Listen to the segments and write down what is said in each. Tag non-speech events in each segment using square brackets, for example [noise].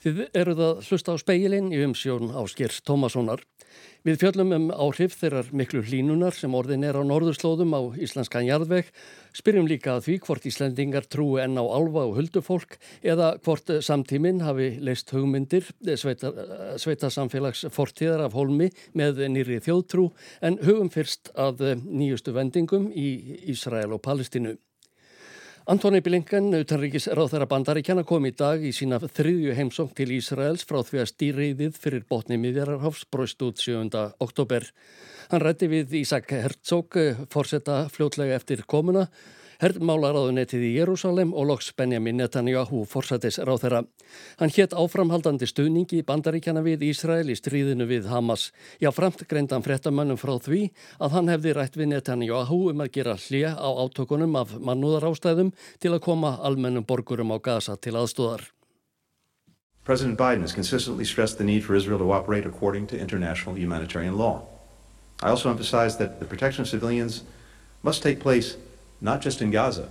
Þið eruð að hlusta á speilin í umsjón Áskir Tómassonar. Við fjöllum um áhrif þeirrar miklu hlínunar sem orðin er á norðurslóðum á Íslandskan jarðveg, spyrjum líka að því hvort Íslandingar trúi enn á alva og huldufólk eða hvort samtíminn hafi leist hugmyndir sveita, sveita samfélags fortíðar af holmi með nýri þjóðtrú en hugum fyrst að nýjustu vendingum í Ísrael og Palestínu. Antoni Blinken, utanríkis ráþæra bandaríkjana, kom í dag í sína þriðju heimsóng til Ísraels frá því að stýriðið fyrir botni miðjararhafs bróst út 7. oktober. Hann rætti við Ísak Herzog, fórsetta fljótlega eftir komuna herrmálaráðunetið í Jérúsalem og loks Benjamin Netanyahu forsætis ráð þeirra. Hann hétt áframhaldandi stuðningi í bandaríkjana við Ísrael í stríðinu við Hamas. Já, framt greindan frettamönnum frá því að hann hefði rætt við Netanyahu um að gera hlið á átökunum af mannúðarástæðum til að koma almennum borgurum á Gaza til aðstóðar. President Biden has consistently stressed the need for Israel to operate according to international humanitarian law. I also emphasize that the protection of civilians must take place not just in Gaza,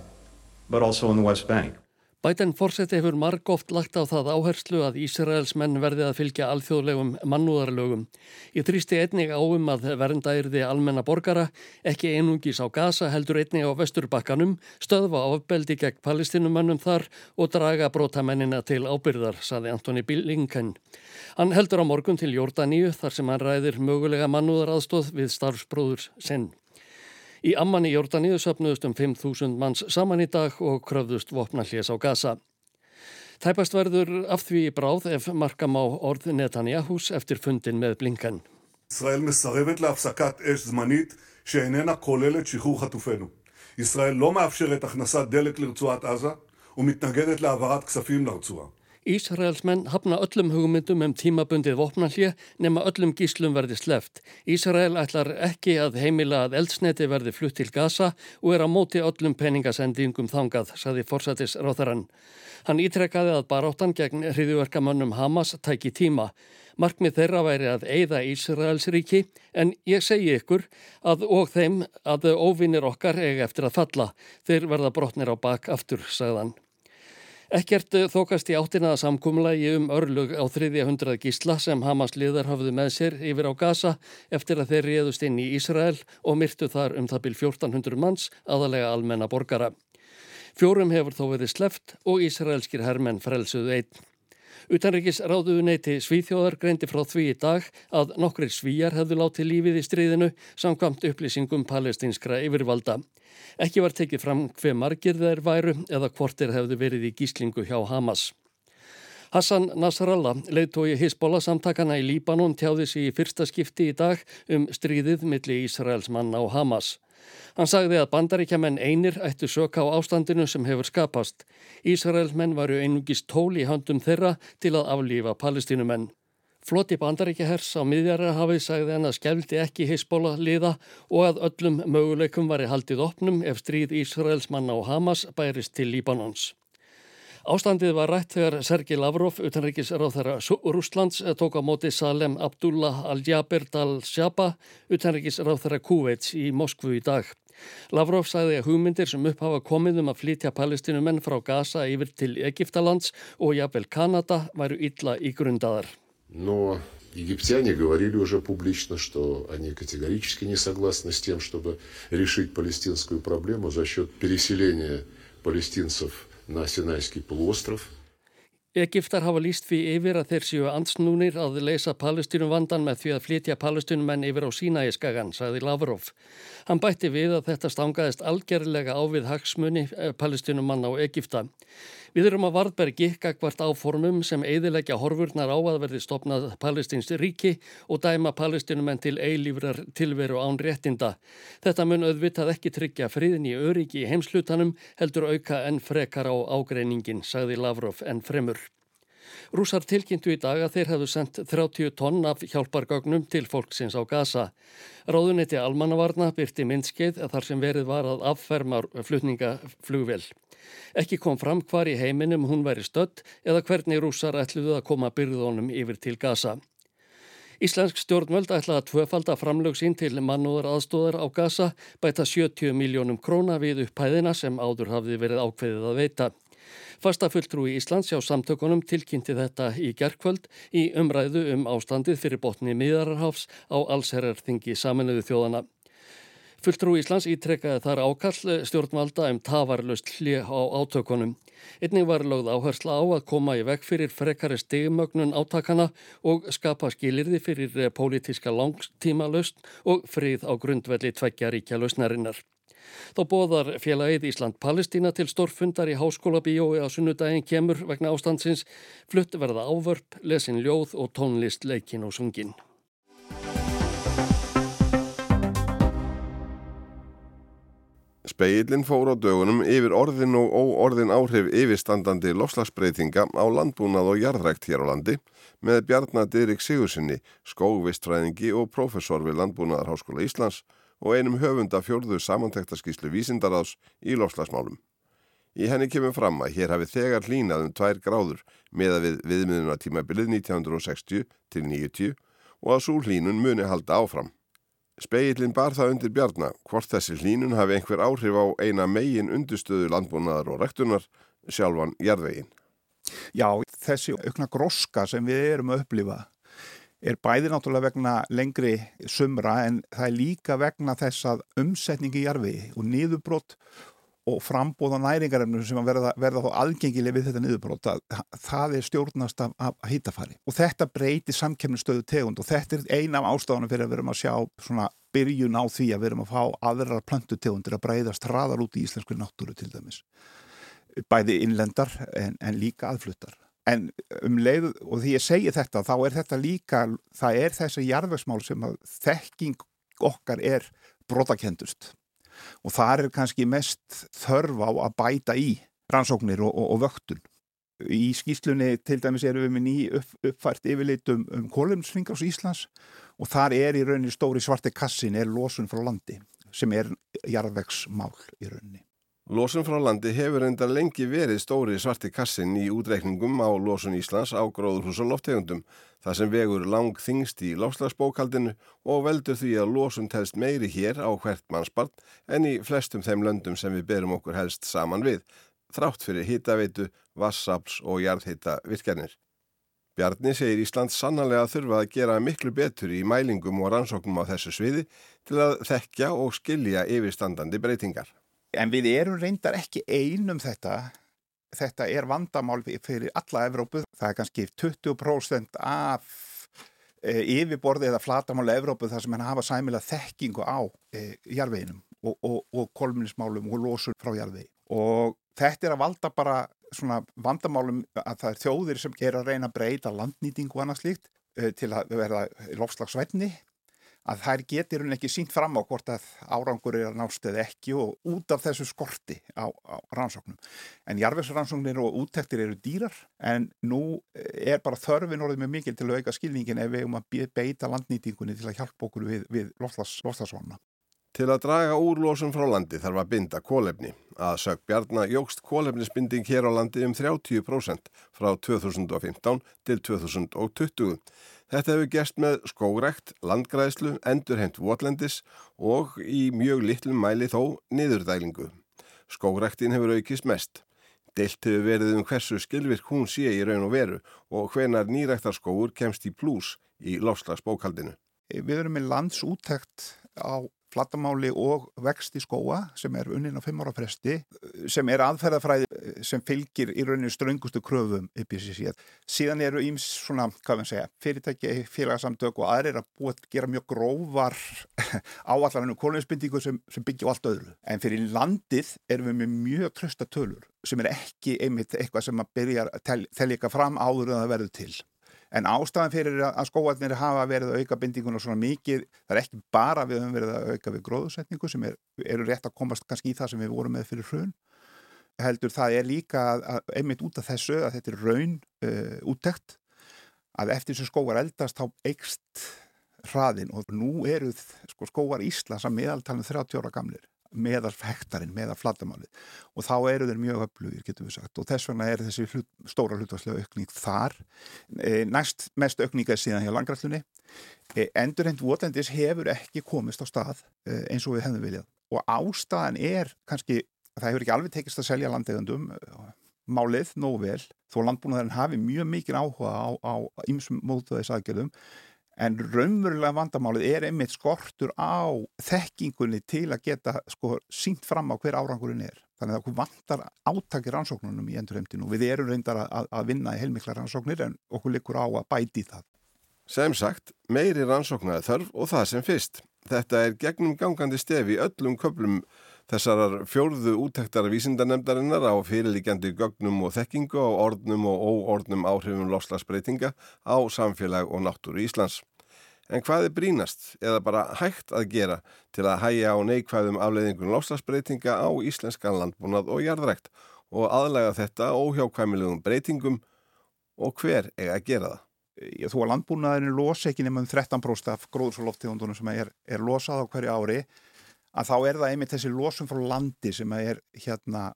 but also in the West Bank. Bæten fórseti hefur margóft lagt á það áherslu að Ísraels menn verði að fylgja alþjóðlegum mannúðarlögum. Ég þrýsti einnig áum að vernda yrði almenna borgara, ekki einungis á Gaza heldur einnig á vesturbakkanum, stöðva áfbeldi gegn palestinumannum þar og draga brótamennina til ábyrðar, saði Antoni Blinken. Hann heldur á morgun til Jórdaníu þar sem hann ræðir mögulega mannúðaraðstóð við starfsbróður sinn. Í amman í Jórdaníu söpnuðust um 5.000 manns saman í dag og kröfðust vopnallés á gasa. Tæpast verður af því í bráð ef markam á orð Netanyahus eftir fundin með blinkan. ישראל מסרבת להפסקת אש זמנית שאיננה כוללת שחרור חטופינו. ישראל לא מאפשרת הכנסת דלק לרצועת עזה ומתנגדת להעברת כספים לרצועה. Ísraelsmenn hafna öllum hugmyndum um tímabundið vopnallið nema öllum gíslum verði sleft. Ísrael ætlar ekki að heimila að eldsneti verði flutt til Gaza og er á móti öllum peningasendingum þangað, saði forsætis ráþarann. Hann ítrekkaði að baráttan gegn hriðuverkamönnum Hamas tæki tíma. Markmið þeirra væri að eigða Ísraels ríki en ég segi ykkur að og þeim að óvinnir okkar eiga eftir að falla. Þeir verða brotnir á bak aftur, sagðan. Ekkert þokast í áttinaða samkumlagi um örlug á þriðja hundrað gísla sem Hamas liðar hafðu með sér yfir á Gaza eftir að þeir réðust inn í Ísrael og myrtu þar um það byrj 1400 manns aðalega almenna borgara. Fjórum hefur þó verið sleft og Ísraelskir hermenn frelsuðu einn. Utanrikis ráðuðu neyti Svíþjóðar greindi frá því í dag að nokkri svíjar hefðu látið lífið í stríðinu samkvamt upplýsingum palestinskra yfirvalda. Ekki var tekið fram hver margir þeir væru eða hvort þeir hefðu verið í gíslingu hjá Hamas. Hassan Nasrallah, leiðtói Hisbóla samtakana í Líbanon, tjáði sig í fyrsta skipti í dag um stríðið milli Ísraels manna og Hamas. Hann sagði að bandaríkjaman einir ættu söka á ástandinu sem hefur skapast. Ísraelmenn varu einungist tól í handum þeirra til að aflífa palestinumenn. Floti bandaríkjahers á miðjararhafið sagði hann að skefldi ekki heisbóla liða og að öllum möguleikum var haldið opnum ef stríð Ísraels manna og Hamas bærist til Líbanons. Ástandið var rætt þegar Sergi Lavrov, utanríkisráð þeirra Rúslands, tók á móti Salem Abdullah Al-Jaber Dal-Shaba, utanríkisráð þeirra Kuveits í Moskvu í dag. Lavrov sagði að hugmyndir sem upphafa komið um að flytja palestinumenn frá Gaza yfir til Egiptalands og jafnvel Kanada væru illa í grundaðar. Но египтяне говорили уже публично, что они категорически не согласны с тем, чтобы решить палестинскую проблему за счет переселения палестинцев na Sinæski búlóstraf. Egiptar hafa líst fyrir yfir að þeir séu ansnúnir að leysa palestinum vandan með því að flytja palestinum menn yfir á Sinæskagan, sagði Lavrov. Hann bætti við að þetta stangaðist algerlega á við hagsmunni eh, palestinum mann á Egipta. Við erum að varðbergi gagvart áformum sem eidilegja horfurnar á að verði stopnað palestinsk ríki og dæma palestinumenn til eilífrar tilveru án réttinda. Þetta mun auðvitað ekki tryggja friðin í öryggi í heimslutanum heldur auka en frekar á ágreiningin, sagði Lavrov en fremur. Rúsar tilkynntu í dag að þeir hefðu sendt 30 tonn af hjálpargögnum til fólksins á Gaza. Ráðunetti Almannavarna byrti minnskeið þar sem verið var að afferma flutningaflugvel. Ekki kom fram hvar í heiminum hún væri stödd eða hvernig rúsar ætluðu að koma byrðunum yfir til Gaza. Íslensk stjórnvöld ætlaði að tvöfalda framlög sín til mannúðar aðstóðar á Gaza bæta 70 miljónum króna við upphæðina sem áður hafði verið ákveðið að veita. Fastafulltrúi Íslands hjá samtökunum tilkynnti þetta í gerkvöld í umræðu um ástandið fyrir botni miðararháfs á allsherrarþingi saminuðu þjóðana. Fulltrú Íslands ítrekkaði þar ákall stjórnvalda um tafarlust hlið á átökunum. Einnig var lögð áhersla á að koma í veg fyrir frekari stigmögnun átakana og skapa skilirði fyrir pólitíska langstíma löst og frið á grundvelli tveggja ríkja lösnarinnar. Þá bóðar félagið Ísland-Palestína til stórfundar í háskóla bíói á sunnudaginn kemur vegna ástandsins, flutt verða ávörp, lesin ljóð og tónlist leikin og sungin. Speillin fór á dögunum yfir orðin og óorðin áhrif yfirstandandi lofslagsbreytinga á landbúnað og jarðrækt hér á landi með Bjarnar Dyrik Sigursinni, skóvistfræðingi og professor við Landbúnaðarháskóla Íslands og einum höfunda fjörðu samantektaskíslu vísindaráðs í lofslagsmálum. Í henni kemur fram að hér hafi þegar hlínað um tvær gráður meða við viðmiðuna tímabilið 1960 til 90 og að svo hlínun muni halda áfram. Speillin bar það undir bjarnar hvort þessi hlínun hafi einhver áhrif á eina megin undustöðu landbúnaðar og rektunar sjálfan jarðvegin. Já, þessi aukna groska sem við erum að upplifa er bæði náttúrulega vegna lengri sumra en það er líka vegna þess að umsetningi jarðvegi og niðurbrott og frambóða næringarefnum sem verða, verða þá aðgengileg við þetta niðurbrot að það er stjórnast af, af hýtafari og þetta breyti samkemnistöðu tegund og þetta er eina af ástafanum fyrir að við erum að sjá svona byrjun á því að við erum að fá aðrar plöntutegundir að breyðast hraðar út í íslensku náttúru til dæmis. Bæði innlendar en, en líka aðfluttar. En um leið og því ég segi þetta þá er þetta líka það er þessi jarðvegsmál sem að þekking okkar er brotakendust og þar er kannski mest þörf á að bæta í rannsóknir og, og, og vöktun. Í skýslunni til dæmis erum við með ný upp, uppfært yfirleitum um kólumsfingar á Íslands og þar er í rauninni stóri svarti kassin er losun frá landi sem er jarðvegsmál í rauninni. Lósun frá landi hefur enda lengi verið stóri svarti kassin í útreikningum á Lósun Íslands á gróðurhús og loftegundum, það sem vegur lang þingst í láslagsbókaldinu og veldur því að Lósun telst meiri hér á hvert mannsbarn en í flestum þeim löndum sem við berum okkur helst saman við, þrátt fyrir hittaveitu, vassaps og jarðhitta virkjarnir. Bjarni segir Ísland sannanlega að þurfa að gera miklu betur í mælingum og rannsóknum á þessu sviði til að þekkja og skilja yfirstandandi breytingar. En við erum reyndar ekki einum þetta. Þetta er vandamál fyrir alla Evrópu. Það er kannski 20% af e, yfirborði eða flatamála Evrópu þar sem hann hafa sæmilega þekkingu á e, jarveginum og, og, og kolminismálum og losun frá jarvegi. Og þetta er að valda bara svona vandamálum að það er þjóðir sem er að reyna að breyta landnýtingu og annað slíkt e, til að verða lofslagsvætni að þær getur hún ekki sínt fram á hvort að árangur er að nást eða ekki og út af þessu skorti á, á rannsóknum. En jarfisrannsóknir og úttektir eru dýrar en nú er bara þörfin orðið með mikil til að auka skilningin ef við um að beita landnýtingunni til að hjálpa okkur við, við lofslagsvona. Til að draga úr losum frá landi þarf að binda kólefni. Að sög Bjarnar jógst kólefnisbinding hér á landi um 30% frá 2015 til 2020. Þetta hefur gerst með skógrekt, landgræðslu, endurhent votlendis og í mjög litlum mæli þó niðurdælingu. Skógrektin hefur aukist mest. Deilt hefur verið um hversu skilvirk hún sé í raun og veru og hvenar nýræktarskóur kemst í plús í lofslagsbókaldinu. Við erum með landsúttækt á flattamáli og vext í skóa sem er unnin á fimm ára fresti sem er aðferðafræði sem fylgir í rauninu ströngustu kröfum upp í síðan. Síðan eru íms svona, hvað við segja, fyrirtæki, félagsamtök og aðrir að búa að gera mjög grófar [laughs] áallaninu kóluminsbindingu sem, sem byggja á allt öðru. En fyrir landið erum við með mjög trösta tölur sem er ekki einmitt eitthvað sem að byrja að telja eitthvað fram áður en það verður til. En ástæðan fyrir að skóarnir hafa verið að auka bindinguna svona mikið, það er ekki bara við höfum verið að auka við gróðusetningu sem er, eru rétt að komast kannski í það sem við vorum með fyrir hrun. Heldur það er líka að, að einmitt út af þessu að þetta er raun uh, úttekt að eftir sem skóar eldast þá eikst hraðin og nú eru sko, skóar Íslands að meðaltalum 30 ára gamlir meðal hektarinn, meðal flatamálið og þá eru þeir mjög öflugir, getur við sagt. Og þess vegna er þessi hlut, stóra hlutvarslega aukning þar. E, næst mest aukninga er síðan hjá langrætlunni e, endurhend Votendis hefur ekki komist á stað e, eins og við hefðum viljað. Og ástæðan er kannski, það hefur ekki alveg tekist að selja landegundum málið nógu vel þó landbúnaðurinn hafi mjög mikið áhuga á, á ymsum mótuðis aðgerðum en raunverulega vandamálið er einmitt skortur á þekkingunni til að geta sko sínt fram á hver árangurinn er. Þannig að okkur vantar áttakir rannsóknunum í endurheimtinu og við erum reyndar að, að vinna í heilmikla rannsóknir en okkur likur á að bæti það. Sem sagt, meiri rannsóknar þörf og það sem fyrst. Þetta er gegnum gangandi stefi öllum köplum Þessarar fjórðu úttektar vísindanemdarinnar á fyrirlíkjandi gögnum og þekkingu á orðnum og óorðnum áhrifum loslasbreytinga á samfélag og náttúru Íslands. En hvað er brínast eða bara hægt að gera til að hægja á neikvæðum afleiðingun loslasbreytinga á íslenskan landbúnað og jarðrækt og aðlæga þetta óhjákvæmilegum breytingum? Og hver er að gera það? Ég þú að landbúnaðin er losa ekki nema um 13% af gróðsóloftegundunum sem er, er losað á hverju ári. Að þá er það einmitt þessi losun frá landi sem er hérna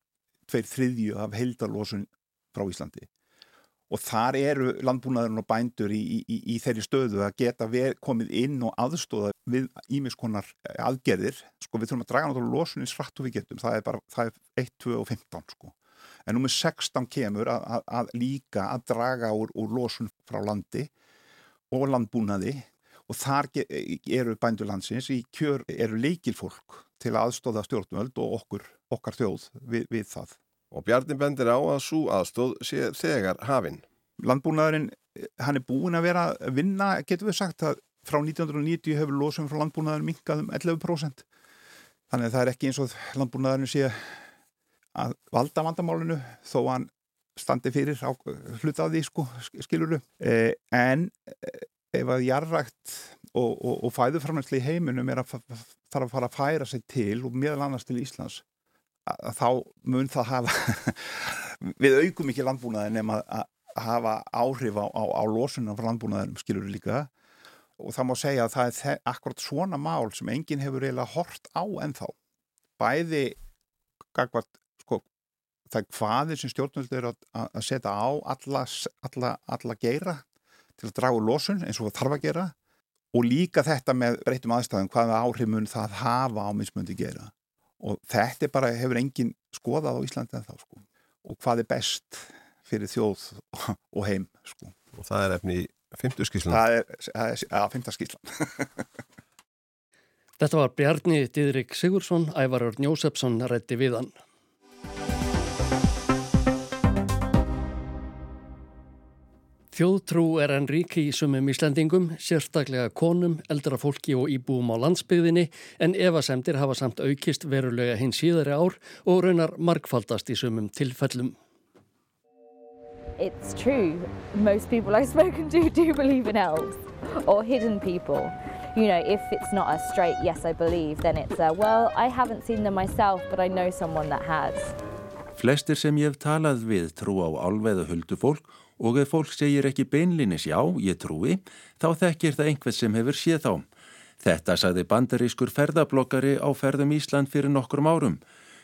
tveir þriðju af heildarlosun frá Íslandi og þar eru landbúnaðurinn og bændur í, í, í þeirri stöðu að geta komið inn og aðstóða við ímiskonar aðgerðir. Sko við þurfum að draga náttúrulega losunin svart og við getum, það er bara það er 1, 2 og 15 sko. En nú með 16 kemur að, að, að líka að draga úr, úr losun frá landi og landbúnaði. Og þar eru bændurlandsins í kjör eru leikilfólk til aðstóða stjórnvöld og okkur, okkar þjóð við, við það. Og Bjarni bendir á að svo aðstóð sé þegar hafinn. Landbúnaðurinn, hann er búin að vera að vinna, getur við sagt að frá 1990 hefur losum frá landbúnaðurinn minkað um 11%. Þannig að það er ekki eins og landbúnaðurinn sé að valda vandamálinu þó hann standi fyrir hlutaði sko, skiluru. Eh, en ef að jarrækt og, og, og fæðuframlæsli í heiminum er að að fara að færa sig til og meðal annars til Íslands að þá mun það hafa [laughs] við aukum ekki landbúnaðin nema að hafa áhrif á, á, á losunum frá landbúnaðinum skilur líka. Og það má segja að það er akkurat svona mál sem enginn hefur eiginlega hort á ennþá. Bæði gagvart, sko, það er hvaðir sem stjórnvöldur er að, að setja á alla, alla, alla geira til að draga losun eins og það þarf að gera. Og líka þetta með breytum aðstæðum hvaða áhrif mun það hafa á mismundi gera og þetta bara hefur engin skoðað á Íslandi en þá sko og hvað er best fyrir þjóð og heim sko. Og það er efni í fymtu skíslan? Það er, það er að fymta skíslan. Þetta var Bjarni Didrik Sigursson, Ævarur Njósefsson rætti við hann. Þjóðtrú er enn ríki í sumum Íslandingum, sérstaklega konum, eldra fólki og íbúum á landsbyggðinni en evasemdir hafa samt aukist verulega hins síðari ár og raunar markfaldast í sumum tilfellum. It's true. Most people I've spoken to [laughs] do believe in elves or hidden people. You know, if it's not a straight yes I believe, then it's a well, I haven't seen them myself but I know someone that has. Flestir sem ég hef talað við trú á alveðu huldufólk og ef fólk segir ekki beinlinis já, ég trúi, þá þekkir það einhvers sem hefur séð þá. Þetta sagði bandarískur ferðablokkari á ferðum Ísland fyrir nokkrum árum,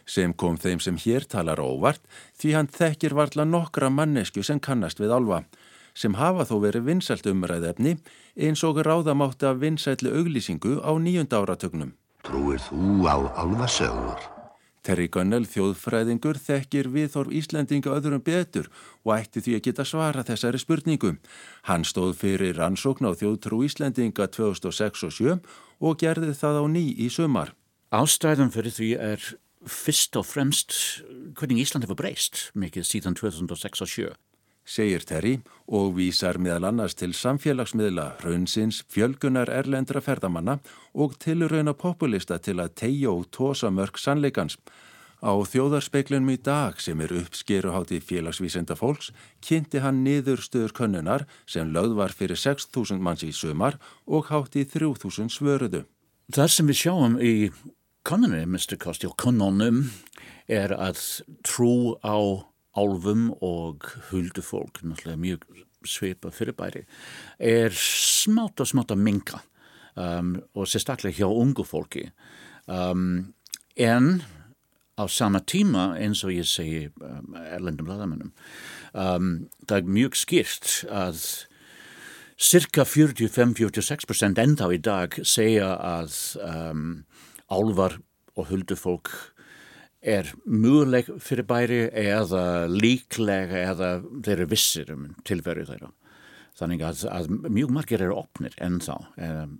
sem kom þeim sem hér talar óvart því hann þekkir varla nokkra mannesku sem kannast við alva, sem hafa þó verið vinsælt umræðefni eins og ráðamátti af vinsætli auglýsingu á nýjunda áratögnum. Trúir þú á alvasögur? Terri Gunnell, þjóðfræðingur, þekkir viðhorf Íslandinga öðrum betur og ætti því að geta svara þessari spurningu. Hann stóð fyrir rannsókn á þjóðtrú Íslandinga 2006 og 7 og gerði það á ný í sumar. Ástæðan fyrir því er fyrst og fremst hvernig Íslandi var breyst mikið síðan 2006 og 7 segir Terry og vísar meðal annars til samfélagsmiðla, raunsins, fjölgunar erlendra ferðamanna og til rauna populista til að tegja og tósa mörg sannleikans. Á þjóðarspeiklunum í dag sem er uppskeruhátt í félagsvísenda fólks kynnti hann niður stöður könnunar sem lögð var fyrir 6.000 manns í sumar og hátt í 3.000 svöruðu. Það sem við sjáum í konunum, Mr. Kosti, og konunum er að trú á álfum og huldufólk, náttúrulega mjög sveipa fyrirbæri, er smátt og smátt að minga um, og sérstaklega hjá ungu fólki. Um, en á sama tíma eins og ég segi um, erlendum laðamennum, um, það er mjög skýrt að cirka 45-46% enda í dag segja að um, álvar og huldufólk er mjöguleg fyrir bæri eða líklega eða þeir eru vissir um tilveru þeirra. Þannig að, að mjög margir eru opnir ennþá. Um,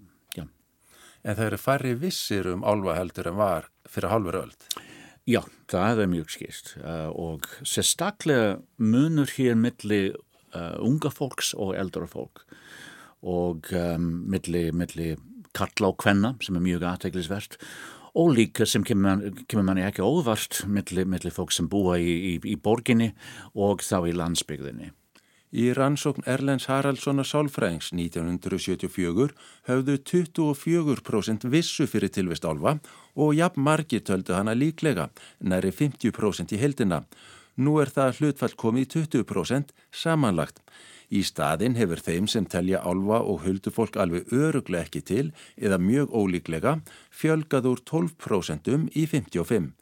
En það eru færri vissir um álva heldur en var fyrir halvur öll. Já, það er mjög skýrt uh, og sérstaklega munur hér milli uh, unga fólks og eldra fólk og um, milli, milli kalla og kvenna sem er mjög aðteglisvert og líka sem kemur, kemur manni ekki óvart milli, milli fólk sem búa í, í, í borginni og þá í landsbygðinni. Í rannsókn Erlends Haraldssonar Sálfræðings 1974 höfðu 24% vissu fyrir tilvist álfa og jafn margi töldu hana líklega, næri 50% í heldina. Nú er það hlutfall komið í 20% samanlagt. Í staðin hefur þeim sem telja álfa og huldufólk alveg öruglega ekki til eða mjög ólíklega fjölgað úr 12% í 55%.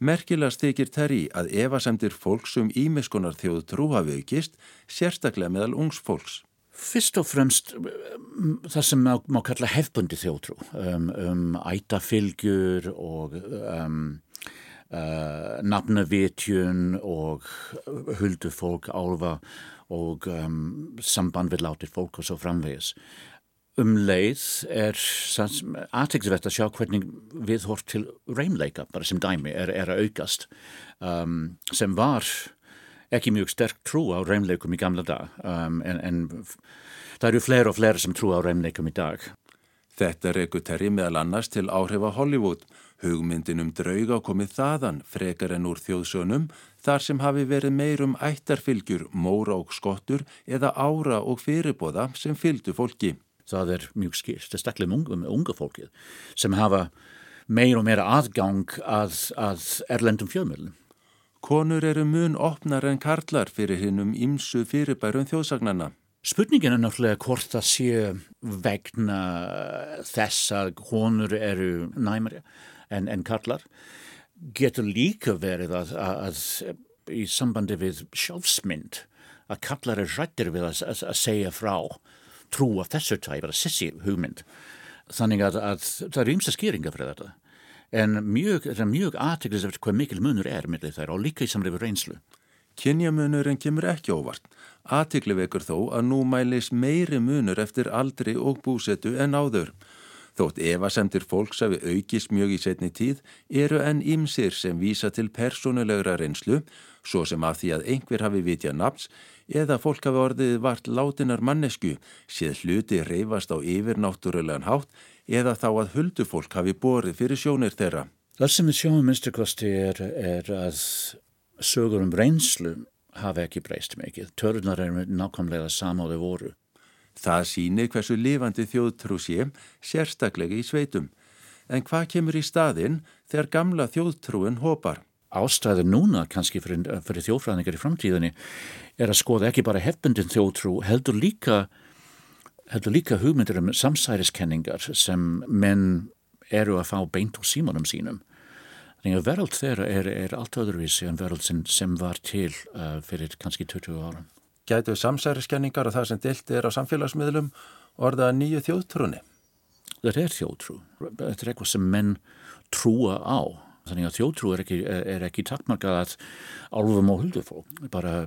Merkilegast þykir þær í að evasemdir fólks um ímiskunar þjóð trú hafi aukist, sérstaklega meðal ungs fólks. Fyrst og fremst það sem má, má kalla hefbundi þjóðtrú, um, um ætafylgjur og um, uh, nafnavitjun og huldufólk, álfa og um, samband við látir fólk og svo framvegis um leið er aðtækksvert að sjá hvernig við hort til reymleika, bara sem dæmi, er, er að aukast um, sem var ekki mjög sterk trú á reymleikum í gamla dag um, en, en það eru fleira og fleira sem trú á reymleikum í dag. Þetta reyku terri meðal annars til áhrif á Hollywood. Hugmyndin um drauga komið þaðan frekar en úr þjóðsönum þar sem hafi verið meirum ættarfylgjur, móra og skottur eða ára og fyrirbóða sem fylgdu fólki það er mjög skýrt, sérstaklega um unga, fólkið sem hafa meir og meira aðgang að, að erlendum fjölmjölum. Konur eru mun opnar en karlar fyrir hinnum ímsu fyrirbærum þjóðsagnana. Spurningin er náttúrulega hvort það sé vegna þess að konur eru næmari en, en karlar. Getur líka verið að, að, að í sambandi við sjálfsmynd að karlar er rættir við að, að segja frá trú af þessu tæ, bara sissi hugmynd. Þannig að, að það er ymsa skýringa fyrir þetta. En mjög, það er mjög aðteglis eftir hvað mikil munur er með þeirra og líka í samrifu reynslu. Kynjamunurinn kemur ekki óvart. Aðtegli vekur þó að nú mælis meiri munur eftir aldri og búsetu en áður. Þótt evasemtir fólks hafi aukist mjög í setni tíð eru enn ymsir sem vísa til persónulegra reynslu, svo sem af því að einhver hafi vitja nafns eða fólk hafi orðið vart látinar mannesku, séð hluti reyfast á yfirnáttúrulegan hátt eða þá að huldufólk hafi borið fyrir sjónir þeirra. Það sem við sjáum minnstakosti er, er að sögur um reynslu hafi ekki breyst mikið. Törnar er nákvæmlega samáði voru. Það síni hversu lifandi þjóðtrú sé, sérstaklega í sveitum. En hvað kemur í staðinn þegar gamla þjóðtrúin hopar? ástæði núna kannski fyrir, fyrir þjófræðingar í framtíðinni er að skoða ekki bara hefbundin þjótrú heldur líka, heldur líka hugmyndir um samsæriskenningar sem menn eru að fá beint á símanum sínum. Þannig að veröld þeirra er, er allt öðruvísi en veröld sem, sem var til uh, fyrir kannski 20 ára. Gætu samsæriskenningar og það sem dilt er á samfélagsmiðlum orða nýju þjóðtrúni? Þetta er þjóðtrú. Þetta er eitthvað sem menn trúa á Þannig að þjótrú er ekki, ekki takmarkað að álfum og huldufólk, bara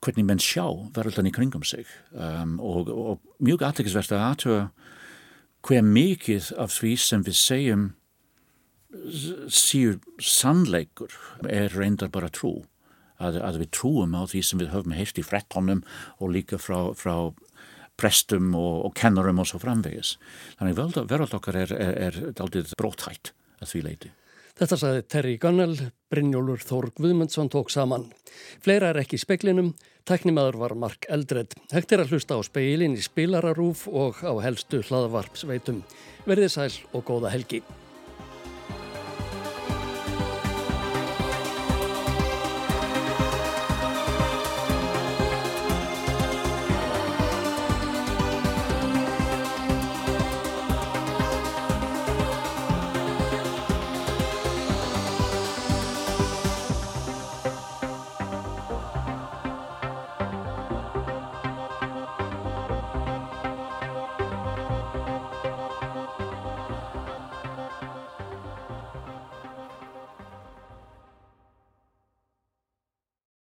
hvernig menn sjá verðaldan í kringum sig um, og, og mjög aðtækisvert að aðtöða hver mikið af því sem við segjum síur sannleikur er reyndar bara trú. Að, að við trúum á því sem við höfum heilt í frettónum og líka frá, frá prestum og, og kennurum og svo framvegis. Þannig verðald okkar er, er, er aldrei bróthætt að því leiti. Þetta saði Terri Gunnell, Brynjólfur Þór Guðmundsson tók saman. Fleira er ekki í speklinum, teknimaður var Mark Eldred. Hægt er að hlusta á speilin í spilararúf og á helstu hlaðvarpsveitum. Verðið sæl og góða helgi.